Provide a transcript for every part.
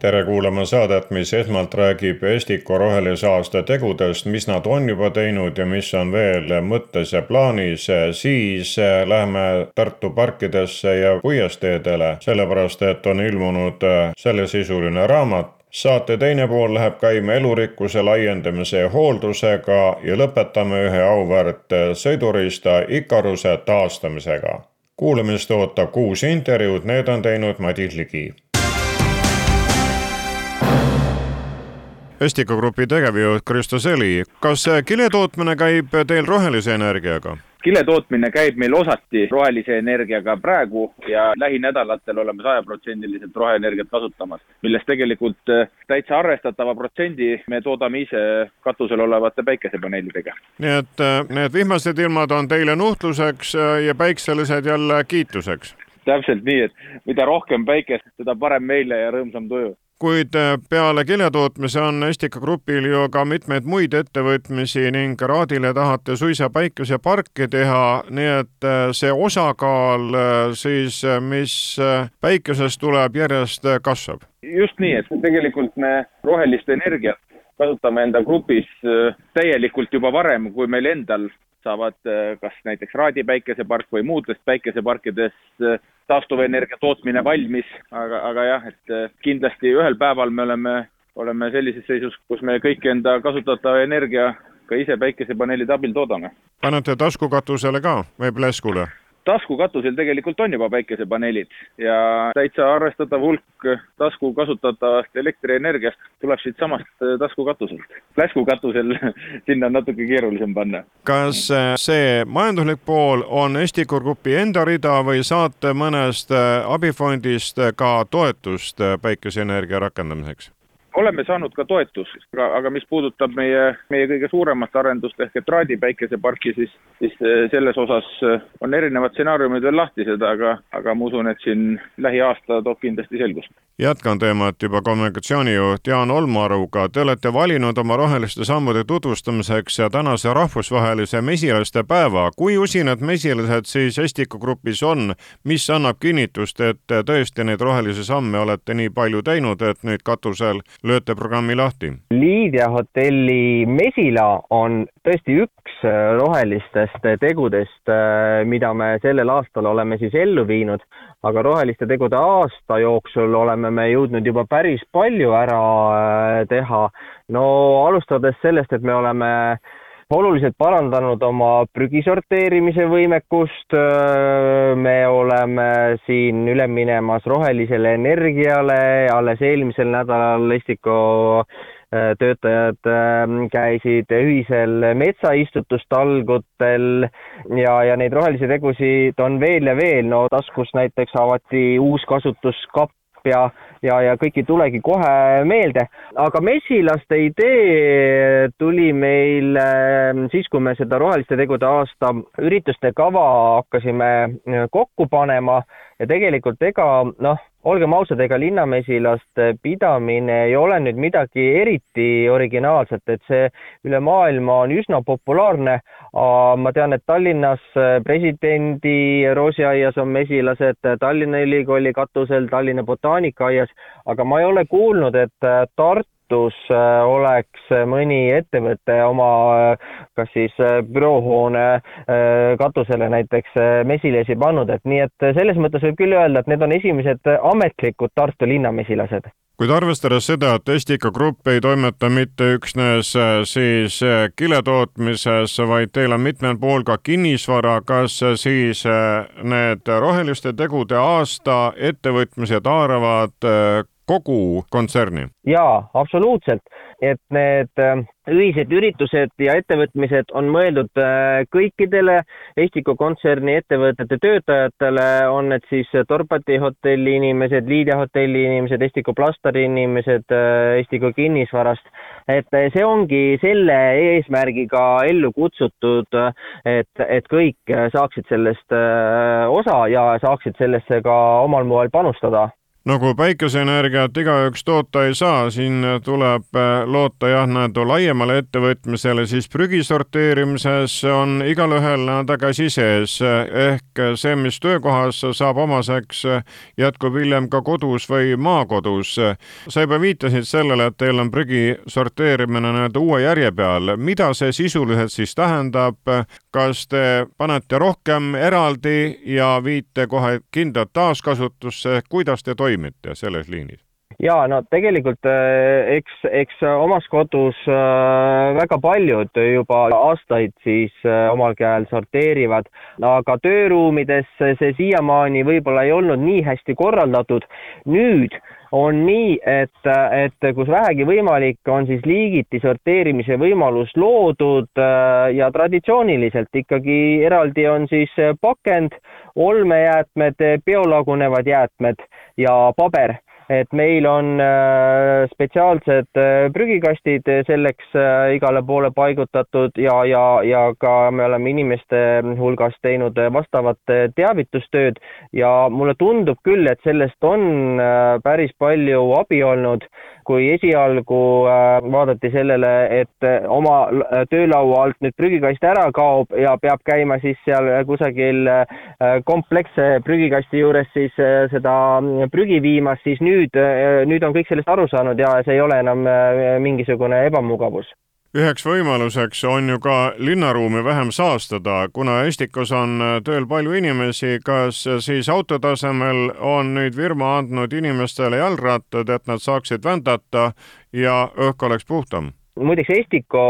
Tere kuulama saadet, mis esmalt räägib Estiko rohelise aasta tegudest, mis nad on juba teinud ja mis on veel mõttes ja plaanis, siis läheme Tartu parkidesse ja puiesteedele, sellepärast et on ilmunud sellesisuline raamat, saate teine pool läheb käima elurikkuse laiendamise ja hooldusega ja lõpetame ühe auväärt sõiduriista Ikaruse taastamisega. kuulamist ootab kuus intervjuud, need on teinud Madis Ligi Estika Grupi tegevjuht Kristo Seli, kas kiletootmine käib teil rohelise energiaga? kiletootmine käib meil osati rohelise energiaga praegu ja lähinädalatel oleme sajaprotsendiliselt roheenergiat kasutamas, millest tegelikult äh, täitsa arvestatava protsendi me toodame ise katusel olevate päikesepaneelidega. nii et äh, need vihmased ilmad on teile nuhtluseks äh, ja päikselised jälle kiituseks? täpselt nii, et mida rohkem päikest, seda parem meile ja rõõmsam tuju kuid äh, peale kiletootmise on Estika Grupil ju ka mitmeid muid ettevõtmisi ning Raadile tahate suisa päikeseparke teha, nii et äh, see osakaal äh, siis, mis päikesest tuleb, järjest kasvab. just nii, et tegelikult me rohelist energiat kasutame enda grupis täielikult juba varem, kui meil endal saavad kas näiteks Raadi päikesepark või muudest päikeseparkidest taastuvenergia tootmine valmis, aga, aga jah, et äh, kindlasti ühel päeval me oleme, oleme sellises seisus, kus me kõik enda kasutatava energia ka ise päikesepaneelide abil toodame. panete taskukatusele ka või pleskule? Taskukatusel tegelikult on juba päikesepaneelid ja täitsa arvestatav hulk tasku kasutatavast elektrienergiast tuleb siitsamast äh, taskukatuselt. läskukatusel sinna on natuke keerulisem panna. kas äh, see majanduslik pool on Estikor Grupi enda rida või saate mõnest äh, abifondist ka toetust päikeseenergia rakendamiseks? Oleme saanud ka toetust, aga, aga mis puudutab meie, meie kõige suuremat arendust ehk et Raadi päikeseparki, siis, siis eh, selles osas eh, on erinevad stsenaariumid veel lahtised, aga, aga ma usun, et siin lähiaasta toob kindlasti selgust jätkan teemat juba kommunikatsioonijuht Jaan Olmaruga. Te olete valinud oma roheliste sammude tutvustamiseks tänase rahvusvahelise mesilaste päeva. kui usinad mesilased siis Estika Grupis on, mis annab kinnitust, et tõesti neid rohelisi samme olete nii palju teinud, et nüüd katusel lööte programmi lahti? Liidia hotelli mesila on tõesti üks rohelistest tegudest, mida me sellel aastal oleme siis ellu viinud aga roheliste tegude aasta jooksul oleme me jõudnud juba päris palju ära äh, teha. no alustades sellest, et me oleme oluliselt parandanud oma prügi sorteerimise võimekust, äh, me oleme siin üle minemas rohelisele energiale, alles eelmisel nädalal Estiko töötajad ähm, käisid ühisel metsaistutustalgutel ja, ja neid rohelisi tegusid on veel ja veel, no taskus näiteks avati uus kasutuskapp ja, ja, ja kõik ei tulegi kohe meelde. aga mesilaste idee tuli meil ähm, siis, kui me seda roheliste tegude aasta ürituste kava hakkasime äh, kokku panema ja tegelikult ega noh, olgem ausad, ega linnamesilaste pidamine ei ole nüüd midagi eriti originaalset, et see üle maailma on üsna populaarne. ma tean, et Tallinnas presidendi roosiaias on mesilased, Tallinna Ülikooli katusel, Tallinna botaanikaaias, aga ma ei ole kuulnud, et Tartu Tartus äh, oleks mõni ettevõte oma äh, kas siis äh, büroohoone katusele näiteks mesilasi pannud, et nii et selles mõttes võib küll öelda, et need on esimesed ametlikud Tartu linna mesilased kuid arvestades seda, et Estika Grupp ei toimeta mitte üksnes siis kiletootmises, vaid teil on mitmel pool ka kinnisvara, kas siis need roheliste tegude aasta ettevõtmised haaravad kogu kontserni? jaa, absoluutselt. et need ühised üritused ja ettevõtmised on mõeldud kõikidele Estiko kontserni ettevõtete töötajatele, on need siis Dorpati hotelli inimesed, Liidia hotelli inimesed, Estiko Plastari inimesed Estiko kinnisvarast. et see ongi selle eesmärgiga ellu kutsutud, et, et kõik saaksid sellest osa ja saaksid sellesse ka omal moel panustada nagu päikeseenergiat igaüks toota ei saa, siin tuleb äh, loota jah, nii-öelda laiemale ettevõtmisele, siis prügi sorteerimises on igalühel nii-öelda käsi sees, ehk see, mis töökohas saab omaseks, jätkub hiljem ka kodus või maakodus. sa juba viitasid sellele, et teil on prügi sorteerimine nii-öelda uue järje peal, mida see sisuliselt siis tähendab, kas te panete rohkem eraldi ja viite kohe kindlalt taaskasutusse, kuidas te toimite selles liinis? ja no tegelikult äh, eks, eks omas kodus äh, väga paljud juba aastaid siis äh, omal käel sorteerivad, aga tööruumides see siiamaani võib-olla ei olnud nii hästi korraldatud. nüüd on nii, et, et kus vähegi võimalik, on siis liigiti sorteerimise võimalus loodud äh, ja traditsiooniliselt ikkagi eraldi on siis pakend, olmejäätmed, biolagunevad jäätmed ja paber et meil on äh, spetsiaalsed äh, prügikastid selleks äh, igale poole paigutatud ja, ja, ja ka me oleme inimeste hulgas teinud vastavat teavitustööd. Ja mulle tundub küll, et sellest on päris palju abi olnud kui esialgu äh, vaadati sellele, et äh, oma äh, töölaua alt nüüd prügikast ära kaob ja peab käima siis seal kusagil kompleksse prügikasti juures siis seda prügi viimas, siis nüüd, nüüd on kõik sellest aru saanud ja see ei ole enam mingisugune ebamugavus üheks võimaluseks on ju ka linnaruumi vähem saastada, kuna Estikos on tööl palju inimesi, kas siis auto tasemel on nüüd firma andnud inimestele jalgrattad, et nad saaksid vändata ja õhk oleks puhtam? muideks Estiko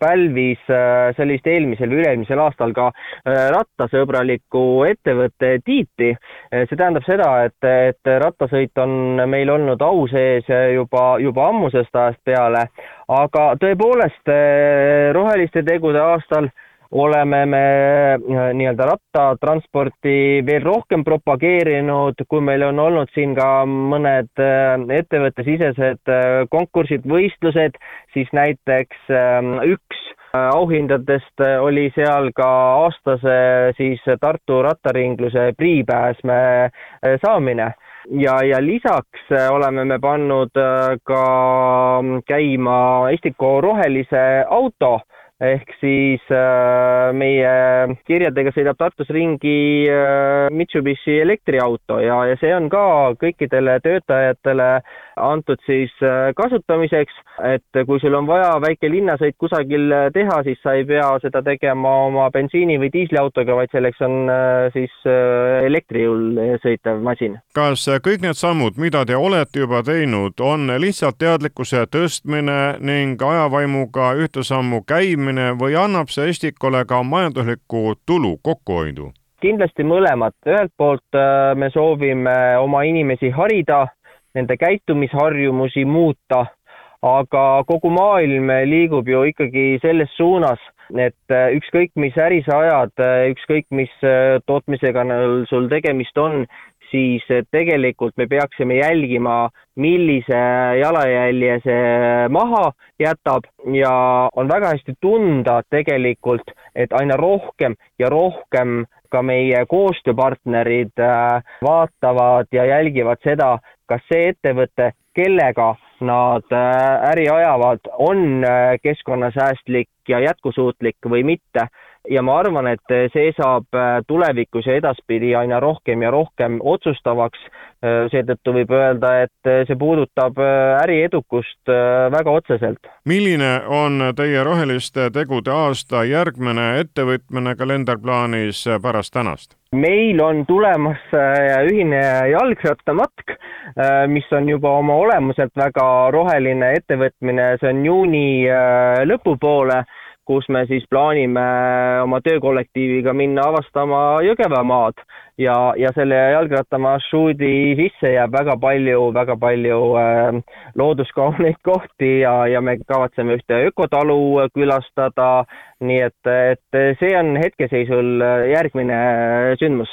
pälvis, äh, vist eelmisel või üle-eelmisel aastal ka äh, rattasõbraliku ettevõtte tiiti. Äh, see tähendab seda, et, et rattasõit on meil olnud au sees juba, juba ammusest ajast peale, aga tõepoolest roheliste tegude aastal oleme me äh, nii-öelda rattatransporti veel rohkem propageerinud, kui meil on olnud siin ka mõned äh, ettevõttesisesed konkursid, võistlused, siis näiteks üks auhindadest oli seal ka aastase siis Tartu rattaringluse priipääsme saamine ja, ja lisaks oleme me pannud ka käima Estiko rohelise auto ehk siis äh, meie kirjadega sõidab Tartus ringi äh, Mitsubishi elektriauto ja, ja see on ka kõikidele töötajatele antud siis äh, kasutamiseks, et kui sul on vaja väike linnasõit kusagil teha, siis sa ei pea seda tegema oma bensiini- või diisliautoga, vaid selleks on siis elektrijõul sõitev masin. kas kõik need sammud, mida te olete juba teinud, on lihtsalt teadlikkuse tõstmine ning ajavaimuga ühte sammu käimine, kasutamine või annab see Estikole ka majanduslikku tulu, kokkuhoidu? kindlasti mõlemat, ühelt poolt äh, me soovime oma inimesi harida, nende käitumisharjumusi muuta, aga kogu maailm liigub ju ikkagi selles suunas, et äh, ükskõik, mis äri sa ajad, äh, ükskõik, mis tootmisega sul tegemist on, siis tegelikult me peaksime jälgima, millise jalajälje see maha jätab ja on väga hästi tunda tegelikult, et aina rohkem ja rohkem ka meie koostööpartnerid äh, vaatavad ja jälgivad seda, kas see ettevõte, kellega nad äh, äri ajavad, on äh, keskkonnasäästlik ja jätkusuutlik või mitte ja ma arvan, et see saab äh, tulevikus ja edaspidi aina rohkem ja rohkem otsustavaks. Äh, seetõttu võib öelda, et see puudutab äri edukust väga otseselt. milline on teie roheliste tegude aasta järgmine ettevõtmine kalenderplaanis pärast tänast? meil on tulemas ühine jalgrattamatk, mis on juba oma olemuselt väga roheline ettevõtmine, see on juuni lõpupoole kus me siis plaanime oma töökollektiiviga minna avastama Jõgevamaad ja, ja selle jalgrattamarsruudi sisse jääb väga palju, väga palju äh, looduskauneid kohti ja, ja me kavatseme ühte ökotalu külastada, nii et, et see on hetkeseisul järgmine sündmus.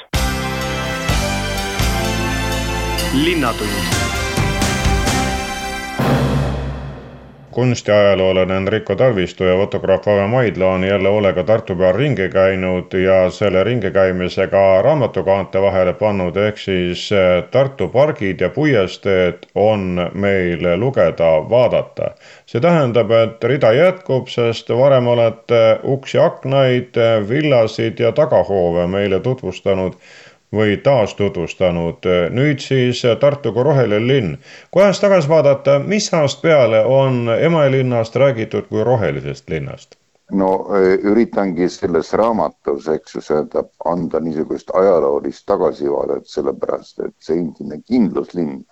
linnatund kunstiajaloolane Enrico Talvistu ja fotograaf Ave Maidla on jälle hoolega Tartu peal ringi käinud ja selle ringi käimise ka raamatukaante vahele pannud, ehk siis eh, Tartu pargid ja puiesteed on meil lugeda, vaadata. see tähendab, et rida jätkub, sest varem olete uksi, aknaid, villasid ja tagahoove meile tutvustanud või taastutvustanud. nüüd siis Tartu kui roheline linn. kui ajas tagasi vaadata, mis ajast peale on Emajõe räägitud kui rohelisest linnast? no e, üritangi selles raamatus, eks ju, seda anda niisugust ajaloolist tagasivaadet, sellepärast et see endine kindluslinn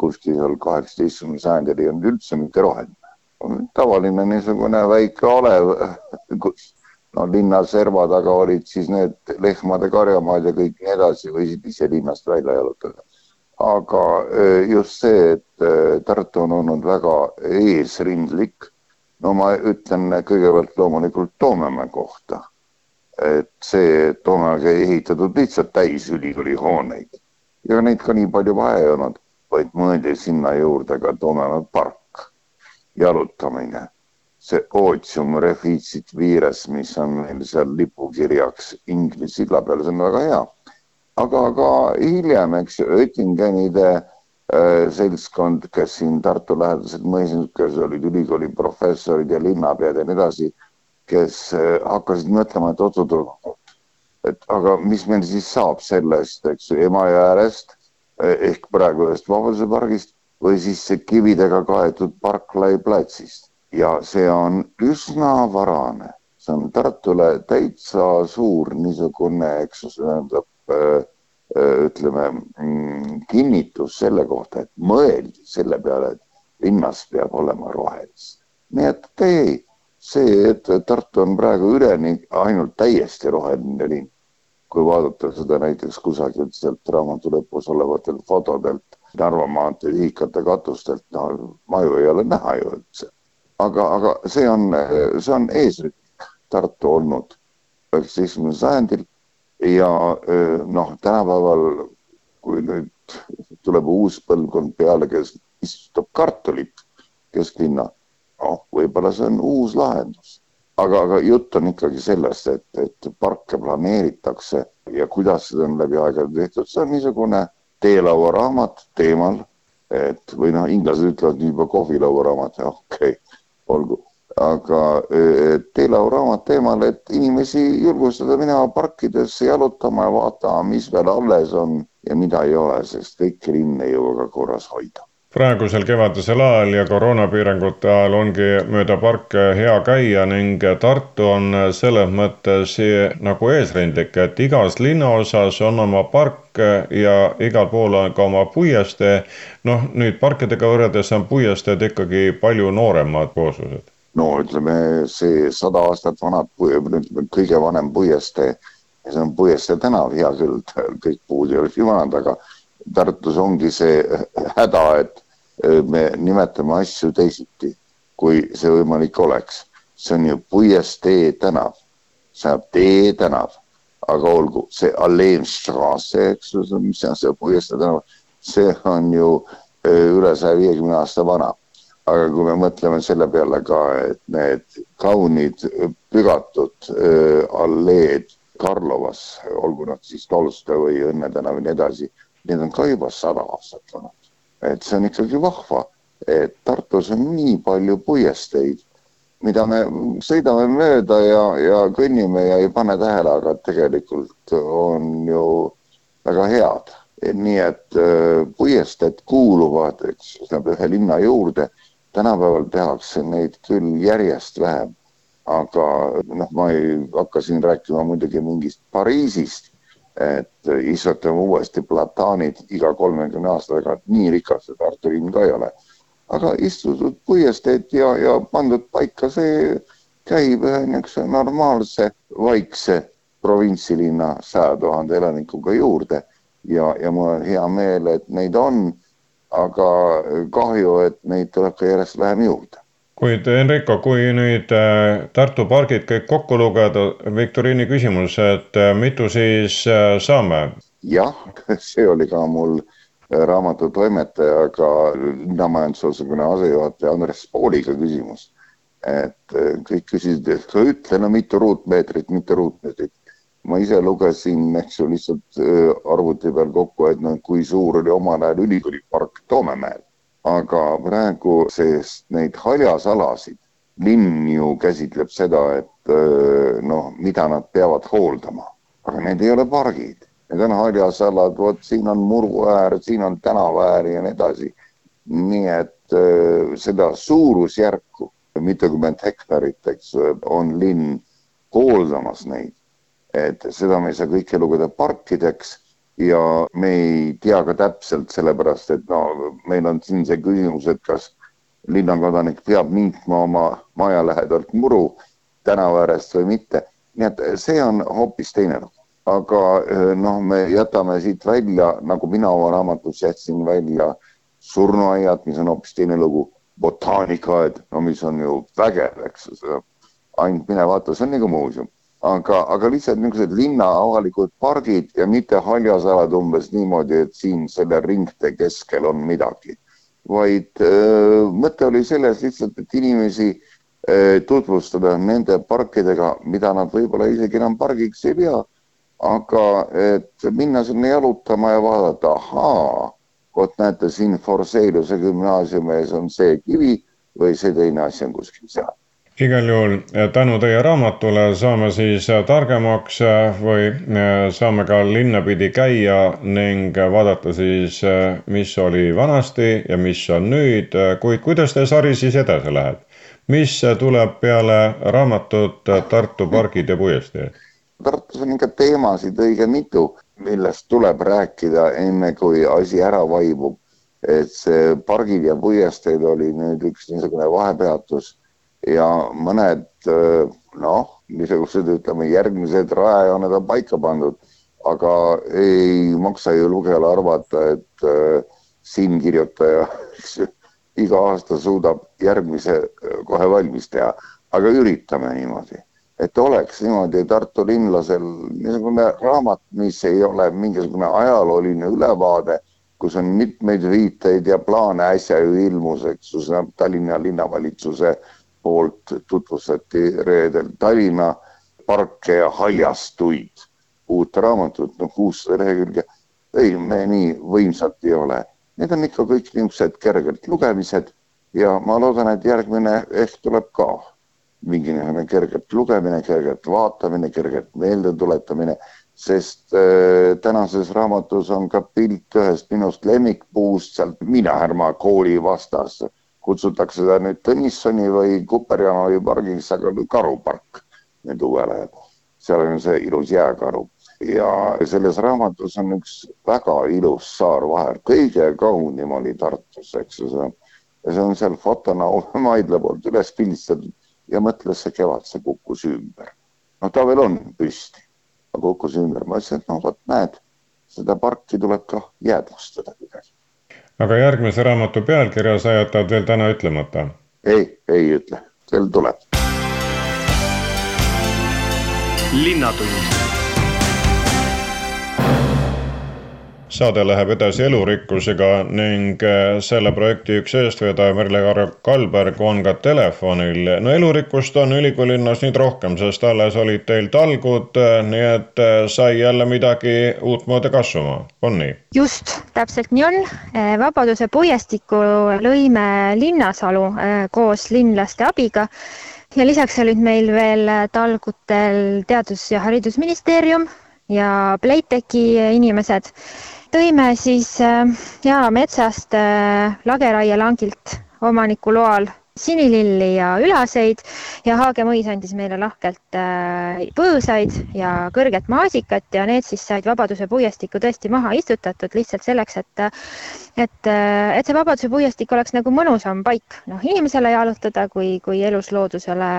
kuskil seal kaheksateistkümnendal sajandil ei olnud üldse mitte roheline. tavaline niisugune väike alev, kus no linna serva taga olid siis need lehmade karjamaad ja kõik nii edasi, võisid ise linnast välja jalutada. aga just see, et Tartu on olnud väga eesrindlik, no ma ütlen kõigepealt loomulikult Toomemäe kohta. et see, et Toomemäge ei ehitatud lihtsalt täis ülikooli hooneid ja neid ka nii palju vaja ei olnud, vaid mõeldi sinna juurde ka Toomemäe park, jalutamine see Otium Refitsit Vires, mis on meil seal lipukirjaks Inglise silla peal, see on väga hea. aga ka hiljem, eks ju, Oettingenide äh, seltskond, kes siin Tartu lähedased mõisnikud, olid ülikooli professorid ja linnapead ja nii edasi, kes äh, hakkasid mõtlema, et oot-oot-oot, et aga mis meil siis saab sellest, eks ju, Emajõe äärest äh, ehk praegu ühest Vabaduse pargist või siis see kividega kaetud Barclay platsist ja see on üsna varane, see on Tartule täitsa suur niisugune, eks see tähendab äh, äh, ütleme mm, kinnitus selle kohta, et mõeldi selle peale, et linnas peab olema rohelist. nii et ei, see, et Tartu on praegu üleni ainult täiesti roheline linn, kui vaadata seda näiteks kusagilt sealt raamatu lõpus olevatelt fotodelt Narva maantee vihikate katustelt, no maju ei ole näha ju üldse aga, aga see on, see on eesrindlik Tartu olnud üheksateistkümnendal sajandil. Ja noh, tänapäeval, kui nüüd tuleb uus põlvkond peale, kes istutab kartulit kesklinna, noh, võib-olla see on uus lahendus. aga, aga jutt on ikkagi sellest, et, et parke planeeritakse ja kuidas seda on läbi aegade tehtud, see on niisugune teelauaraamat teemal, et või noh, inglased ütlevad juba kohvilauaraamat, okei. okay olgu, aga e, Teelau raamat teemal, et inimesi julgustada minema parkidesse jalutama ja vaatama, mis veel alles on ja mida ei ole, sest kõike linn ei jõua ka korras hoida praegusel kevadisel ajal ja koroonapiirangute ajal ongi mööda parke hea käia ning Tartu on selles mõttes nagu eesrindlik, et igas linnaosas on oma park ja igal pool on ka oma puiestee. noh, nüüd parkidega võrreldes on puiesteed ikkagi palju nooremad kooslused. no ütleme, see sada aastat vanad, ütleme kõige vanem puiestee, see on Puiestee tänav, hea küll, kõik puud ei ole vanad, aga Tartus ongi see häda, et me nimetame asju teisiti, kui see võimalik oleks. see on ju Puiestee tänav, see on Tee tänav, aga olgu, see Alleenstrasse, eks ju, mis on see Puiestee tänav, see on ju üle saja viiekümne aasta vana. aga kui me mõtleme selle peale ka, et need kaunid pügatud alleed Karlovas, olgu nad siis Tolstoi või Õnne tänav ja nii edasi, need on ka juba sada aastat vanad et see on ikkagi vahva, et Tartus on nii palju puiesteid, mida me sõidame mööda ja, ja kõnnime ja ei pane tähele, aga tegelikult on ju väga head. nii et äh, puiesteed kuuluvad, eks, ühe linna juurde. tänapäeval tehakse neid küll järjest vähem. aga noh, ma ei hakka siin rääkima muidugi mingist Pariisist et istutame uuesti plataanid iga kolmekümne aasta tagant, nii rikas see Tartu linn ka ei ole. aga istutud puiesteed ja, ja pandud paika see käib ühe niisuguse normaalse, vaikse provintsilinna saja tuhande elanikuga juurde ja, ja mul on hea meel, et neid on, aga kahju, et neid tuleb ka järjest vähem juurde kuid Enrico, kui nüüd äh, Tartu pargid kõik kokku lugeda, viktoriini küsimus, et äh, mitu siis äh, saame? jah, see oli ka mul raamatu toimetajaga, linnamajandusosakonna asejuhataja Andres Pooliga küsimus. et kõik küsisid, et ütle no mitu ruutmeetrit, mitu ruutmeetrit. ma ise lugesin, eks ju, lihtsalt arvuti peal kokku, et noh, kui suur oli omal ajal ülikooli park Toomemäel aga praegu, sest neid haljasalasid, linn ju käsitleb seda, et noh, mida nad peavad hooldama, aga need ei ole pargid, need on haljasalad, vot siin on muruäär, siin on tänavaäär ja nii edasi. nii et seda suurusjärku, mitukümmend hektarit, eks on linn hooldamas neid, et seda me ei saa kõike lugeda parkideks ja me ei tea ka täpselt, sellepärast et no meil on siin see küsimus, et kas linnakodanik peab minkma oma maja lähedalt muru tänava äärest või mitte. nii et see on hoopis teine lugu. aga noh, me jätame siit välja, nagu mina oma raamatus jätsin välja surnuaiad, mis on hoopis teine lugu, botaanikaaed, no mis on ju vägev, eks ju, ainult mine vaata, see on nagu muuseum aga, aga lihtsalt niisugused linna avalikud pargid ja mitte haljasalad umbes niimoodi, et siin selle ringtee keskel on midagi, vaid öö, mõte oli selles lihtsalt, et inimesi öö, tutvustada nende parkidega, mida nad võib-olla isegi enam pargiks ei pea, aga et minna sinna jalutama ja vaadata, ahaa, vot näete, siin Forseliuse gümnaasiumi ees on see kivi või see teine asi on kuskil seal igal juhul eh, tänu teie raamatule saame siis eh, targemaks eh, või saame ka linna pidi käia ning vaadata siis, mis oli vanasti ja mis on nüüd, kuid kuidas teie sari siis edasi läheb? mis tuleb peale raamatut Tartu pargid ja puiesteed? Tartus on ikka teemasid õige mitu, millest tuleb rääkida, enne kui asi ära vaibub. et see pargid ja puiesteed oli nüüd üks niisugune vahepeatus ja mõned noh, niisugused ütleme, järgmised rajajooned on paika pandud, aga ei maksa ju lugejale arvata, et äh, siinkirjutaja iga aasta suudab järgmise kohe valmis teha, aga üritame niimoodi, et oleks niimoodi Tartu linlasel niisugune raamat, mis ei ole mingisugune ajalooline ülevaade, kus on mitmeid viiteid ja plaane äsja ju ilmus, eks ju, Tallinna linnavalitsuse äh, poolt tutvustati reedel Tallinna parke ja haljastuid, uut raamatut, noh, kuussada lehekülge. ei, me nii võimsad ei ole. Need on ikka kõik niisugused kerged lugemised ja ma loodan, et järgmine ehk tuleb ka mingi niisugune kergelt lugemine, kergelt vaatamine, kergelt meeldetuletamine, sest äh, tänases raamatus on ka pilt ühest minust lemmikpuust sealt Minahärma kooli vastas kutsutakse seda nüüd Tõnissoni või Kuperjanovi pargiks, aga karupark nüüd uuel ajal. seal on see ilus jääkaru ja selles raamatus on üks väga ilus saar vahel, kõige kaunim oli Tartus, eks ju, see ja see on seal fotona Maidla poolt üles pildistatud ja mõtles see kevad, see kukkus ümber. no ta veel on püsti, aga kukkus ümber, ma ütlesin, et no vot näed, seda parki tuleb ka jäädvustada kuidagi aga järgmise raamatu pealkirja sa jätad veel täna ütlemata? ei, ei ütle, sel tuleb. linnatund saade läheb edasi elurikkusega ning äh, selle projekti üks eestvedaja Merle Kalberg on ka telefonil. no elurikkust on ülikoolilinnas nüüd rohkem, sest alles olid teil talgud, äh, nii et äh, sai jälle midagi uutmoodi kasvama, on nii? just, täpselt nii on. Vabaduse puiestiku lõime Linnasalu koos linlaste abiga ja lisaks olid meil veel talgutel Teadus- ja Haridusministeerium ja Playtechi inimesed tõime siis äh, Jaala metsast äh, lageraielangilt omaniku loal sinililli ja ülaseid ja Haage mõis andis meile lahkelt äh, põõsaid ja kõrget maasikat ja need siis said Vabaduse puiestikuku tõesti maha istutatud lihtsalt selleks, et et, et see Vabaduse puiestik oleks nagu mõnusam paik, noh, inimesele jalutada kui, kui elusloodusele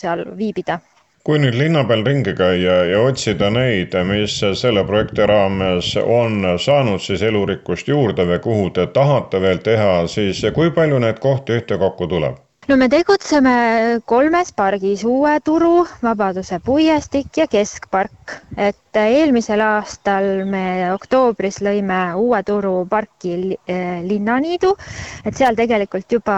seal viibida kui nüüd linna peal ringi käia ja otsida neid, mis selle projekti raames on saanud siis elurikkust juurde või kuhu te tahate veel teha, siis kui palju neid kohti ühtekokku tuleb? No me tegutseme kolmes pargis, Uue Turu, Vabaduse puiestik ja Keskpark. et eelmisel aastal me oktoobris lõime Uue Turu parki eh, Linnaniidu, et seal tegelikult juba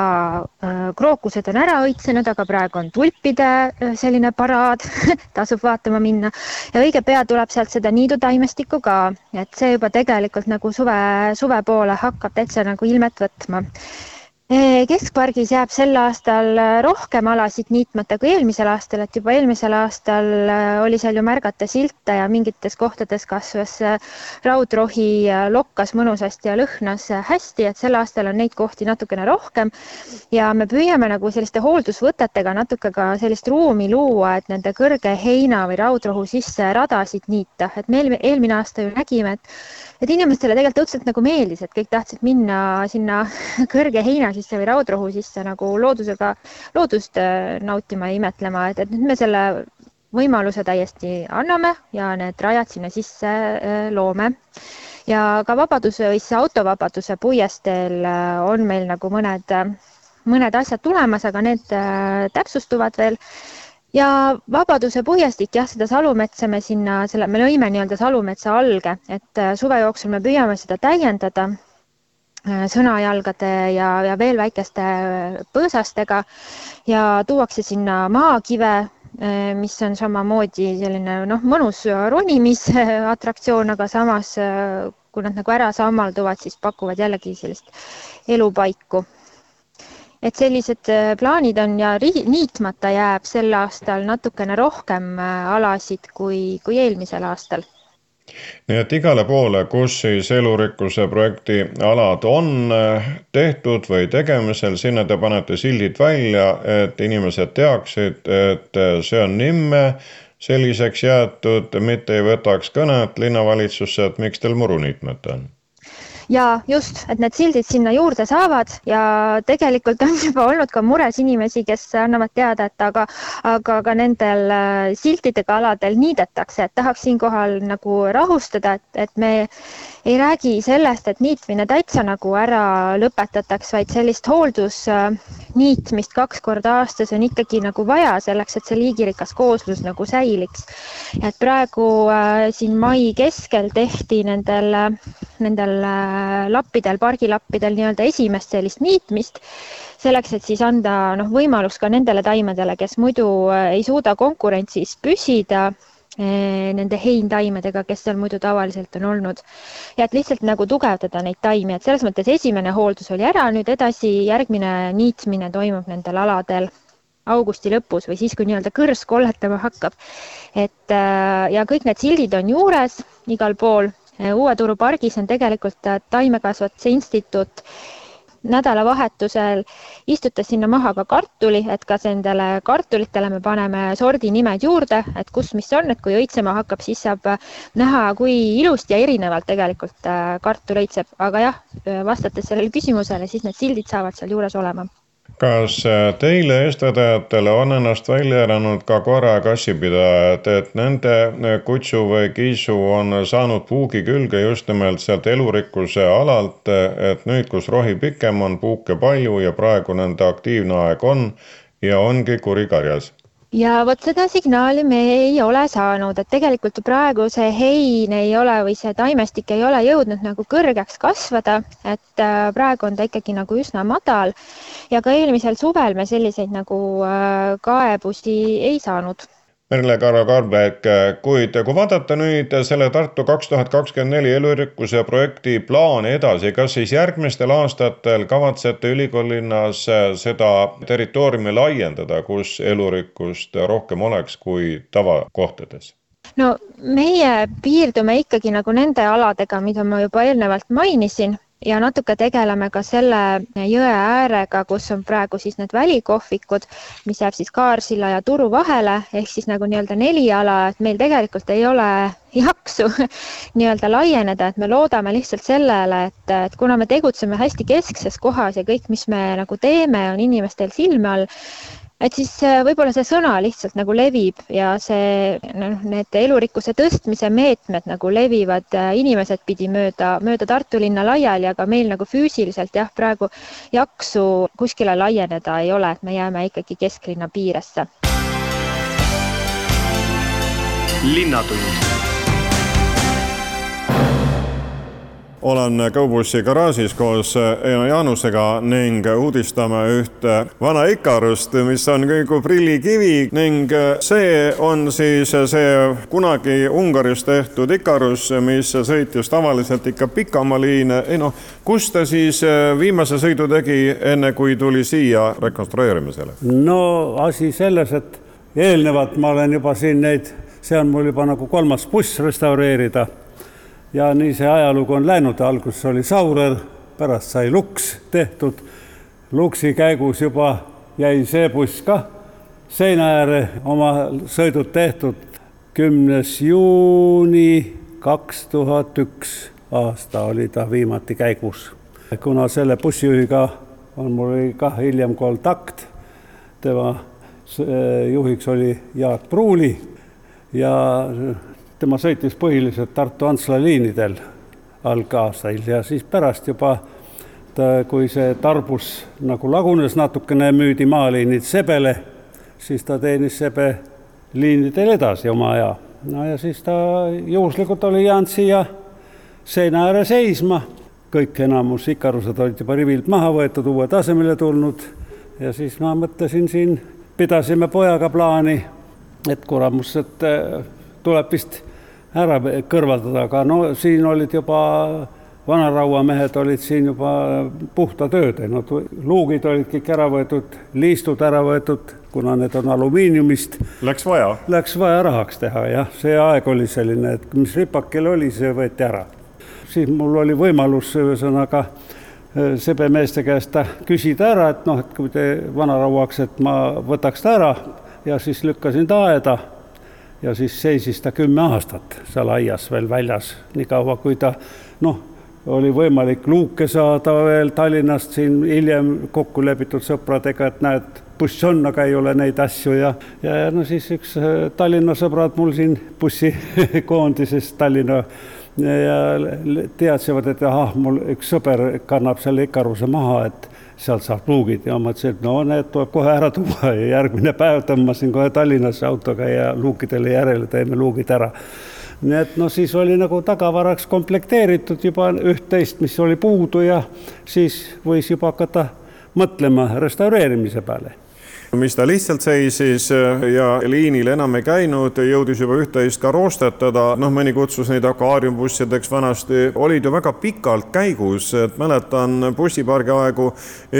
eh, krookused on ära õitsenud, aga praegu on tulpide eh, selline paraad. Tasub vaatama minna. Ja õige pea tuleb sealt seda niidutaimestikku ka, et see juba tegelikult nagu suve, suve poole hakkab täitsa nagu ilmet võtma keskpargis jääb sel aastal äh, rohkem alasid niitmata kui eelmisel aastal, et juba eelmisel aastal äh, oli seal ju märgata silte ja mingites kohtades kasvas raudrohi, lokkas mõnusasti ja lõhnas hästi, et sel aastal on neid kohti natukene rohkem. ja me püüame nagu selliste hooldusvõtetega natuke ka sellist ruumi luua, et nende kõrge heina või raudrohu sisse radasid niita, et me eelmine aasta ju nägime, et et inimestele tegelikult õudselt nagu meeldis, et kõik tahtsid minna sinna kõrge heina sisse või raudrohu sisse nagu loodusega, loodust äh, nautima ja imetlema, et, et nüüd me selle võimaluse täiesti anname ja need rajad sinna sisse äh, loome. ja ka Vabaduse või siis autovabaduse puiesteel äh, on meil nagu mõned, mõned asjad tulemas, aga need täpsustuvad veel ja Vabaduse puiestik, jah, seda salumetsa me sinna, selle, me lõime nii-öelda salumetsa alge, et suve jooksul me püüame seda täiendada sõnajalgade ja, ja veel väikeste äh, põõsastega ja tuuakse sinna maakive, mis on samamoodi selline noh, mõnus ronimisatraktsioon, aga samas kui nad nagu ära sammalduvad, siis pakuvad jällegi sellist elupaiku. Et sellised äh, plaanid on ja niitmata jääb sel aastal natukene rohkem äh, alasid kui, kui eelmisel aastal nii et igale poole, kus siis elurikkuse projekti alad on äh, tehtud või tegemisel, sinna te panete sildid välja, et inimesed teaksid, et see on nimme selliseks jäetud, mitte ei võtaks kõnet linnavalitsusse, et miks teil muru niitmata on ja just, et need sildid sinna juurde saavad ja tegelikult on juba olnud ka mures inimesi, kes annavad teada, et aga, aga ka nendel äh, siltidega aladel niidetakse, et tahaks siinkohal nagu rahustada, et, et me ei räägi sellest, et niitmine täitsa nagu ära lõpetataks, vaid sellist hooldusniitmist kaks korda aastas on ikkagi nagu vaja selleks, et see liigirikas kooslus nagu säiliks. et praegu äh, siin mai keskel tehti nendel, nendel äh, lappidel, pargilappidel nii-öelda esimest sellist niitmist selleks, et siis anda noh, võimalus ka nendele taimedele, kes muidu äh, ei suuda konkurentsis püsida nende heintaimedega, kes seal muidu tavaliselt on olnud. ja et lihtsalt nagu tugevdada neid taimi, et selles mõttes esimene hooldus oli ära, nüüd edasi järgmine niitmine toimub nendel aladel augusti lõpus või siis, kui nii-öelda kõrs kolletama hakkab. et äh, ja kõik need sildid on juures igal pool. Uue Turu pargis on tegelikult äh, taimekasvatuse instituut nädalavahetusel istutas sinna maha ka kartuli, et kas nendele kartulitele me paneme sordinimed juurde, et kus, mis on, et kui õitsema hakkab, siis saab näha, kui ilusti ja erinevalt tegelikult äh, kartul õitseb, aga jah, vastates sellele küsimusele, siis need sildid saavad seal juures olema kas äh, teile, eestvedajatele, on ennast välja elanud ka koera- ja kassipidajad, et nende äh, kutsu või kiisu on saanud puugi külge just nimelt sealt elurikkuse alalt, et nüüd, kus rohi pikem on, puuke palju ja praegu nende aktiivne aeg on ja ongi kuri karjas ja vot seda signaali me ei ole saanud, et tegelikult praegu see hein ei ole või see taimestik ei ole jõudnud nagu kõrgeks kasvada, et äh, praegu on ta ikkagi nagu üsna madal. Ja ka eelmisel suvel me selliseid nagu äh, kaebusi ei saanud Merle Karo-Karbek, kuid kui vaadata nüüd selle Tartu kaks tuhat kakskümmend neli elurikkuse projekti plaani edasi, kas siis järgmistel aastatel kavatsete ülikoolilinnas seda territooriumi laiendada, kus elurikkust rohkem oleks kui tavakohtades? no meie piirdume ikkagi nagu nende aladega, mida ma juba eelnevalt mainisin ja natuke tegeleme ka selle jõe äärega, kus on praegu siis need välikohvikud, mis jääb siis Kaarsilla ja Turu vahele, ehk siis nagu nii-öelda neli ala, et meil tegelikult ei ole jaksu nii-öelda laieneda, et me loodame lihtsalt sellele, et, et kuna me tegutseme hästi keskses kohas ja kõik, mis me nagu teeme, on inimestel silme all, et siis äh, võib-olla see sõna lihtsalt nagu levib ja see noh, need elurikkuse tõstmise meetmed nagu levivad äh, inimesed pidi mööda, mööda Tartu linna laiali, aga meil nagu füüsiliselt jah, praegu jaksu kuskile laieneda ei ole, et me jääme ikkagi kesklinna piiresse. linnatund olen Kõubussi garaažis koos Eino Jaanusega ning uudistame ühte vana Ikarust, mis on nagu prillikivi ning see on siis see kunagi Ungaris tehtud Ikarus, mis sõitis tavaliselt ikka pikamaaliine. ei noh, kus ta siis viimase sõidu tegi, enne kui tuli siia rekonstrueerimisele? no asi selles, et eelnevalt ma olen juba siin neid, see on mul juba nagu kolmas buss restaureerida ja nii see ajalugu on läinud, alguses oli Saurer, pärast sai Lux tehtud. Luksi käigus juba jäi see buss ka seina ääre oma sõidud tehtud. kümnes juuni kaks tuhat üks aasta oli ta viimati käigus. kuna selle bussijuhiga on mul ka hiljem kontakt, tema juhiks oli Jaak Pruuli ja tema sõitis põhiliselt Tartu-Antsla liinidel algaastail ja siis pärast juba ta, kui see tarbus nagu lagunes natukene, müüdi maaliinid Sebele, siis ta teenis Sebe liinidel edasi oma aja. no ja siis ta juhuslikult oli jäänud siia seina ääre seisma, kõik enamus ikarused olid juba rivilt maha võetud, uued asemele tulnud ja siis ma mõtlesin siin, pidasime pojaga plaani, et kuramus, et tuleb vist ära kõrvaldada, aga no siin olid juba vanarauamehed olid siin juba puhta töö teinud, luugid olid kõik ära võetud, liistud ära võetud, kuna need on alumiiniumist. Läks vaja? Läks vaja rahaks teha jah, see aeg oli selline, et mis ripakil oli, see võeti ära. siis mul oli võimalus ühesõnaga sebemeeste käest küsida ära, et noh, et kui te vanarauaks, et ma võtaks ta ära ja siis lükkasin ta aeda ja siis seisis ta kümme aastat seal aias veel väljas, niikaua kui ta noh, oli võimalik luuke saada veel Tallinnast siin hiljem kokku lepitud sõpradega, et näed, buss on, aga ei ole neid asju ja, ja, no siis üks äh, Tallinna sõbrad mul siin bussikoondises Tallinna ja teadsivad, et ahah, mul üks sõber kannab selle Ikaruse maha, et sealt saab luugid ja ma mõtlesin, et no need tuleb kohe ära tuua. Ja järgmine päev tõmbasin kohe Tallinnasse autoga ja luukidele järele teeme luugid ära. nii et noh, siis oli nagu tagavaraks komplekteeritud juba üht-teist, mis oli puudu ja siis võis juba hakata mõtlema restaureerimise peale mis ta lihtsalt seisis äh, ja liinil enam ei käinud, jõudis juba üht-teist ka roostetada, noh, mõni kutsus neid akaariumbussideks vanasti, olid ju väga pikalt käigus, et mäletan bussipargi aegu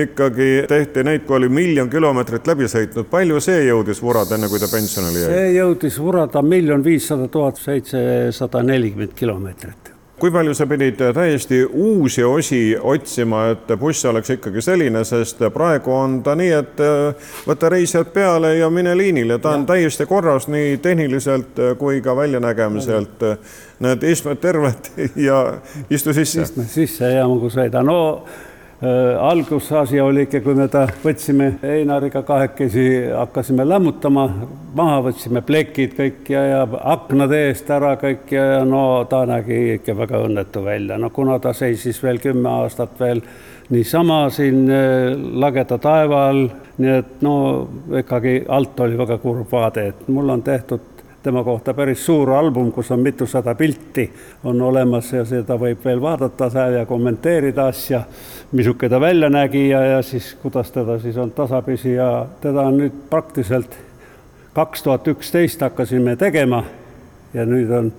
ikkagi tehti neid, kui oli miljon kilomeetrit läbi sõitnud, palju see jõudis vurada, enne kui ta pensionile jäi? see jõudis vurada miljon viissada tuhat seitsesada nelikümmend kilomeetrit kui palju sa pidid täiesti uusi osi otsima, et buss oleks ikkagi selline, sest praegu on ta nii, et äh, võta reisijad peale ja mine liinile, ta on ja. täiesti korras nii tehniliselt kui ka väljanägemiselt. näed, istmed terved ja istu sisse. istme sisse ja ma sõidan, no Äh, algusasi oli ikka, kui me ta võtsime Einariga kahekesi, hakkasime lämmutama, maha võtsime plekid kõik ja, ja aknad eest ära kõik ja, ja no ta nägi ikka väga õnnetu välja, no kuna ta seisis veel kümme aastat veel niisama siin äh, lageda taeva all, nii et no ikkagi alt oli väga kurb vaade, et mul on tehtud tema kohta päris suur album, kus on mitusada pilti on olemas ja seda võib veel vaadata seal ja kommenteerida asja, missugune ta välja nägi ja, ja siis kuidas teda siis on tasapisi ja teda on nüüd praktiliselt kaks tuhat üksteist hakkasime tegema ja nüüd on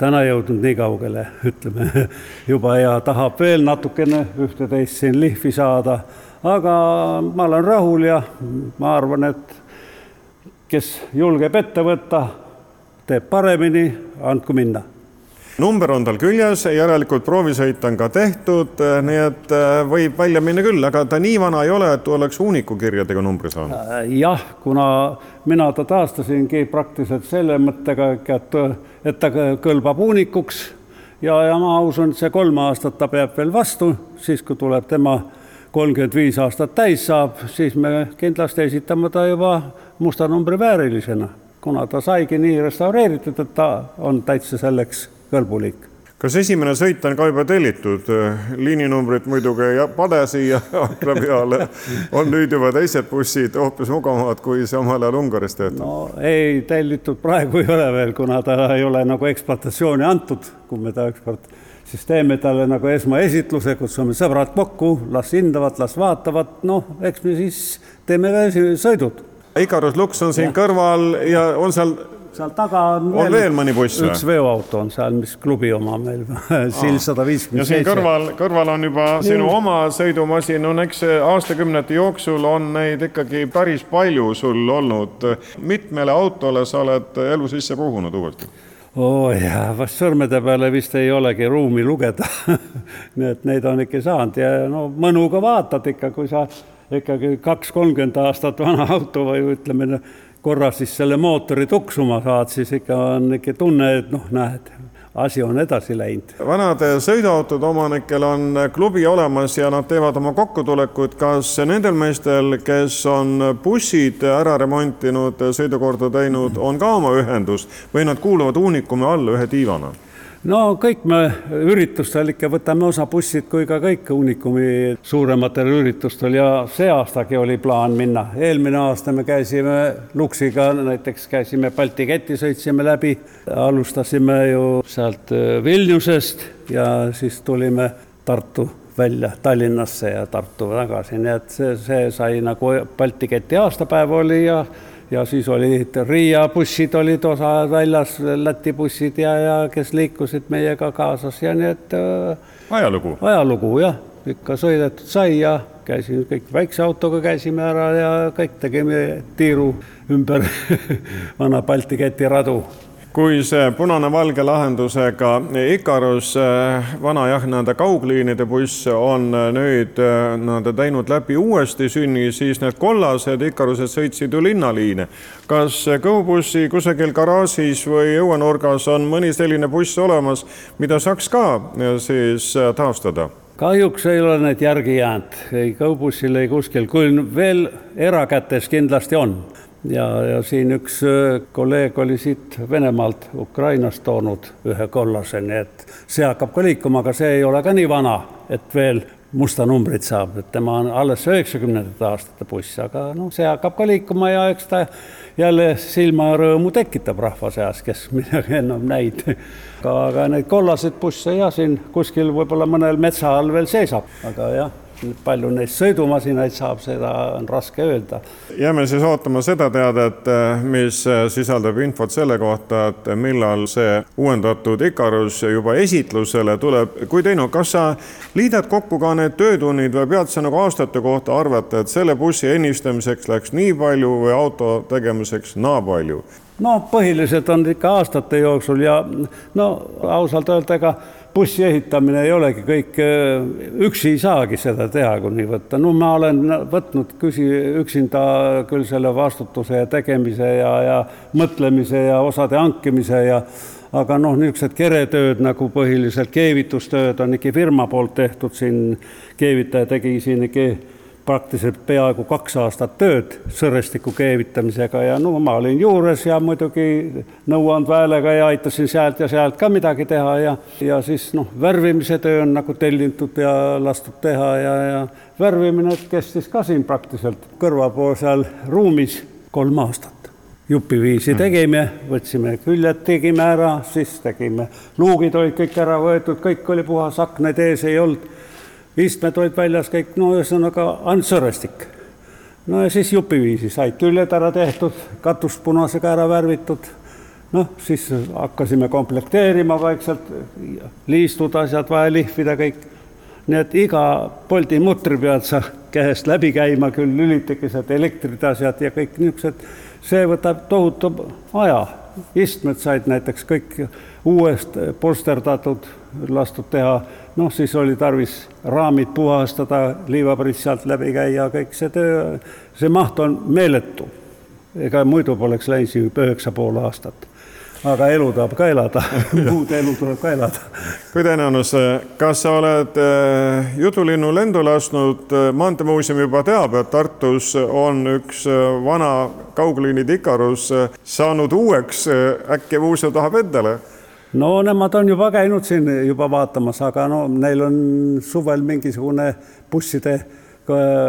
täna jõudnud nii kaugele, ütleme juba ja tahab veel natukene ühte-teist siin lihvi saada, aga ma olen rahul ja ma arvan, et kes julgeb ette võtta, teeb paremini, andku minna number on tal küljes, järelikult proovisõit on ka tehtud, nii et võib välja minna küll, aga ta nii vana ei ole, et oleks uunikukirjadega numbri saanud. jah, kuna mina ta taastasingi praktiliselt selle mõttega, et, et ta kõlbab uunikuks ja, ja ma usun, et see kolm aastat ta peab veel vastu, siis kui tuleb tema kolmkümmend viis aastat täis saab, siis me kindlasti esitame ta juba musta numbri väärilisena, kuna ta saigi nii restaureeritud, et ta on täitsa selleks kõlbulik kas esimene sõit on ka juba tellitud? liininumbrit muidugi ei pane siia akna peale. on nüüd juba teised bussid hoopis mugavamad, kui see omal ajal Ungaris töötab? no ei, tellitud praegu ei ole veel, kuna ta ei ole nagu ekspluatatsiooni antud, kui me ta eksport siis teeme talle nagu esmaesitluse, kutsume sõbrad kokku, las hindavad, las vaatavad, noh, eks me siis teeme ka sõidud. Ikarus Lux on siin ja. kõrval ja on seal seal taga on veel, veel mõni buss või? üks veoauto on seal, mis klubi oma meil Sild sada viiskümmend seitse. kõrval, kõrval on juba sinu oma sõidumasin, no eks aastakümnete jooksul on neid ikkagi päris palju sul olnud. mitmele autole sa oled elu sisse puhunud uuesti? oo oh, jaa, vast sõrmede peale vist ei olegi ruumi lugeda nii et neid on ikka saanud ja no mõnuga vaatad ikka, kui sa ikkagi kaks-kolmkümmend aastat vana auto või ütleme, korra siis selle mootori tuksuma saad, siis ikka on ikka tunne, et noh, näed asi on edasi läinud. vanade sõiduautode omanikel on klubi olemas ja nad teevad oma kokkutulekuid. kas nendel meestel, kes on bussid ära remontinud, sõidukorda teinud, on ka oma ühendus või nad kuuluvad Unicumi alla ühe tiivana? No kõik me üritustel ikka võtame osa bussid kui ka kõik Unicumi suurematel üritustel ja see aastagi oli plaan minna. eelmine aasta me käisime Luksiga, näiteks käisime Balti keti, sõitsime läbi, alustasime ju sealt äh, Vilniusest ja siis tulime Tartu välja Tallinnasse ja Tartu tagasi, nii et see, see sai nagu Balti keti aastapäev oli ja ja siis olid Riia bussid olid osa väljas, Läti bussid ja, ja kes liikusid meiega kaasas ja nii et äh,. ajalugu. ajalugu jah, ikka sõidetud sai ja käisime kõik väikse autoga käisime ära ja kõik tegime tiiru ümber vana Balti keti radu kui see punane-valge lahendusega Ikarus, eh, vana jah, nii-öelda kaugliinide buss on eh, nüüd eh, nii-öelda teinud läbi uuesti sünni, siis need kollased Ikarused sõitsid ju linnaliine. kas kõhubussi kusagil garaažis või õuenurgas on mõni selline buss olemas, mida saaks ka siis taastada? kahjuks ei ole neid järgi jäänud, ei kõubussil, ei kuskil, küll veel erakätes kindlasti on ja, ja siin üks äh, kolleeg oli siit Venemaalt, Ukrainast toonud ühe kollase, nii et see hakkab ka liikuma, aga see ei ole ka nii vana, et veel musta numbrit saab, et tema on alles üheksakümnendate aastate buss, aga noh, see hakkab ka liikuma ja eks ta jälle silmarõõmu tekitab rahva seas, kes midagi enam näinud. aga, aga neid kollaseid busse ja siin kuskil võib-olla mõnel metsa all veel seisab, aga jah palju neist sõidumasinaid saab, seda on raske öelda. jääme siis ootama seda teadet, mis sisaldab infot selle kohta, et millal see uuendatud Ikarus juba esitlusele tuleb. kui teinud, kas sa liidad kokku ka need töötunnid või pead sa nagu aastate kohta arvata, et selle bussi ennistamiseks läks nii palju või auto tegemiseks naa palju? no põhiliselt on ikka aastate jooksul ja no ausalt öelda, ega bussi ehitamine ei olegi kõik, üksi ei saagi seda teha, kui nii võtta. no ma olen võtnud küsi, üksinda küll selle vastutuse ja tegemise ja, ja mõtlemise ja osade hankimise ja aga noh, niisugused keretööd nagu põhiliselt keevitustööd on ikka firma poolt tehtud, siin keevitaja tegi siin ikka praktiliselt peaaegu kaks aastat tööd sõrestiku keevitamisega ja no ma olin juures ja muidugi nõuandva häälega ja aitasin sealt ja sealt ka midagi teha ja, ja siis noh, värvimise töö on nagu tellitud ja lastud teha ja, ja värvimine kestis ka siin praktiliselt kõrvapool seal ruumis kolm aastat. Jupiviisi hmm. tegime, võtsime küljed, tegime ära, siis tegime, luugid olid kõik ära võetud, kõik oli puhas, aknaid ees ei olnud istmed olid väljas kõik, no ühesõnaga ainult sõrestik. no ja siis jupiviisi said küljed ära tehtud, katus punasega ära värvitud, noh, siis hakkasime komplekteerima vaikselt, liistud, asjad vaja lihvida kõik. nii et iga poldi mutri pead sa käest läbi käima, küll lülitikesed, elektrid, asjad ja kõik niisugused, see võtab tohutu aja istmed said näiteks kõik uuest polsterdatud, lastud teha, noh, siis oli tarvis raamid puhastada, liivapriss sealt läbi käia, kõik see töö, see maht on meeletu. ega muidu poleks läinud siin üheksa pool aastat aga elu tahab ka elada muud elu tuleb ka elada. kui tõenäosus, kas sa oled äh, jutulinnu lendu lasknud, Maanteemuuseum juba teab, et Tartus on üks äh, vana kaugliinid Ikarus äh, saanud uueks, äkki muuseum tahab endale? No nemad on juba käinud siin juba vaatamas, aga no neil on suvel mingisugune busside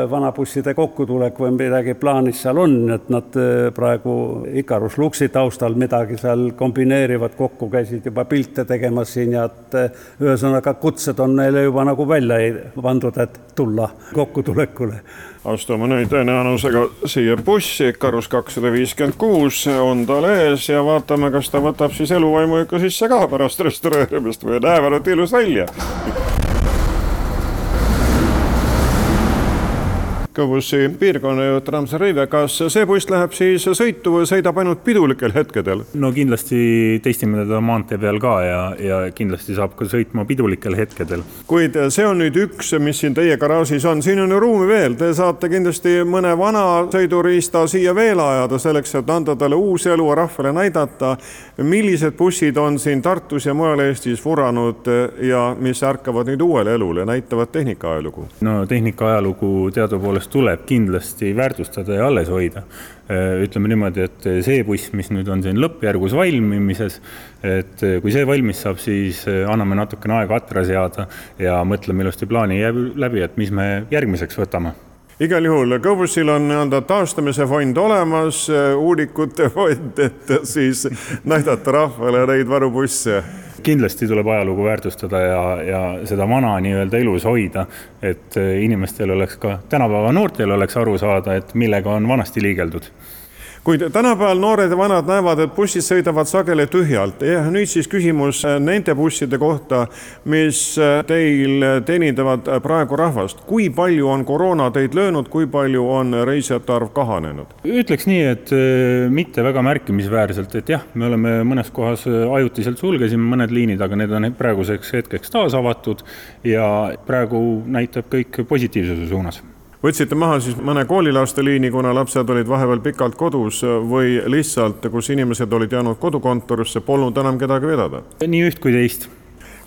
vanabusside kokkutulek või midagi plaanis seal on, et nad äh, praegu Ikarus Luksi taustal midagi seal kombineerivad kokku, käisid juba pilte tegemas siin ja et äh, ühesõnaga kutsed on neile juba nagu välja pandud, et tulla kokkutulekule. astume nüüd tõenäosusega siia bussi, Ikarus kakssada viiskümmend kuus on tal ees ja vaatame, kas ta võtab siis eluvaimu ikka sisse ka pärast restaureerimist või näeb ainult ilus välja Kõvussi piirkonnajuht Rams Rõive, kas see buss läheb siis sõitu või sõidab ainult pidulikel hetkedel? no kindlasti testime teda maantee peal ka ja, ja kindlasti saab ka sõitma pidulikel hetkedel. kuid see on nüüd üks, mis siin teie garaažis on, siin on ju ruumi veel, te saate kindlasti mõne vana sõiduriista siia veel ajada selleks, et anda talle uus elu, rahvale näidata, millised bussid on siin Tartus ja mujal Eestis vuranud ja mis ärkavad nüüd uuele elule, näitavad tehnika ajalugu? no tehnika ajalugu teadupoolest tuleb kindlasti väärtustada ja alles hoida. Äh, ütleme niimoodi, et see buss, mis nüüd on siin lõppjärgus valmimises, et kui see valmis saab, siis äh, anname natukene aega atra seada ja mõtleme ilusti plaani läbi, et mis me järgmiseks võtame igal juhul Kõbussil on nii-öelda taastamise fond olemas, äh, uulikute fond, et siis näidata rahvale neid varubusse kindlasti tuleb ajalugu väärtustada ja, ja seda vana nii-öelda elus hoida, et äh, inimestel oleks ka, tänapäeva noortel oleks aru saada, et millega on vanasti liigeldud kuid tänapäeval noored ja vanad näevad, et bussid sõidavad sageli tühjalt ja nüüd siis küsimus äh, nende busside kohta, mis äh, teil teenindavad äh, praegu rahvast. kui palju on koroona teid löönud, kui palju on reisijate arv kahanenud? ütleks nii, et mitte väga märkimisväärselt, et jah, me oleme mõnes kohas ajutiselt sulgesime mõned liinid, aga need on praeguseks hetkeks taas avatud ja praegu näitab kõik positiivsuse suunas võtsite maha siis mõne koolilaste liini, kuna lapsed olid vahepeal pikalt kodus või lihtsalt, kus inimesed olid jäänud kodukontorisse, polnud enam kedagi vedada? nii üht kui teist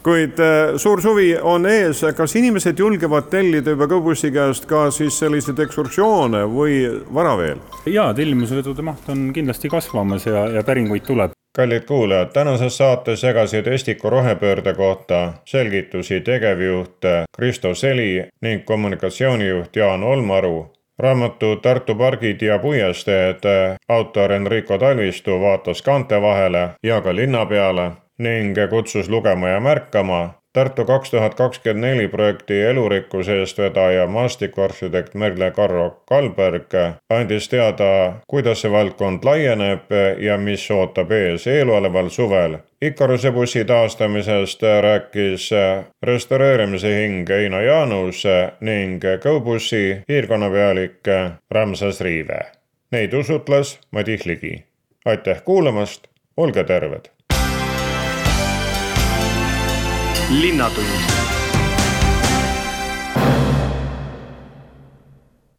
kuid äh, suur suvi on ees, kas inimesed julgevad tellida juba Kõbussi käest ka siis selliseid ekskursioone või vara veel? jaa, tellimusvedude maht on kindlasti kasvamas ja, ja päringuid tuleb kallid kuulajad, tänases saates jagasid Estiku rohepöörde kohta selgitusi tegevjuht Kristo Seli ning kommunikatsioonijuht Jaan Olmaru. raamatu Tartu pargid ja puiesteed autor Enrico Talvistu vaatas kaante vahele ja ka linna peale ning kutsus lugema ja märkama, Tartu kaks tuhat kakskümmend neli projekti elurikkuse eestvedaja maastikuarhitekt Merle Karro Kalberg andis teada, kuidas see valdkond laieneb ja mis ootab ees eeloleval suvel. Ikaruse bussi taastamisest rääkis restaureerimise hing Eino Jaanus ning GoBussi piirkonnapealik Ramsas Riive. Neid usutles Madis Ligi. aitäh kuulamast, olge terved! Linnatund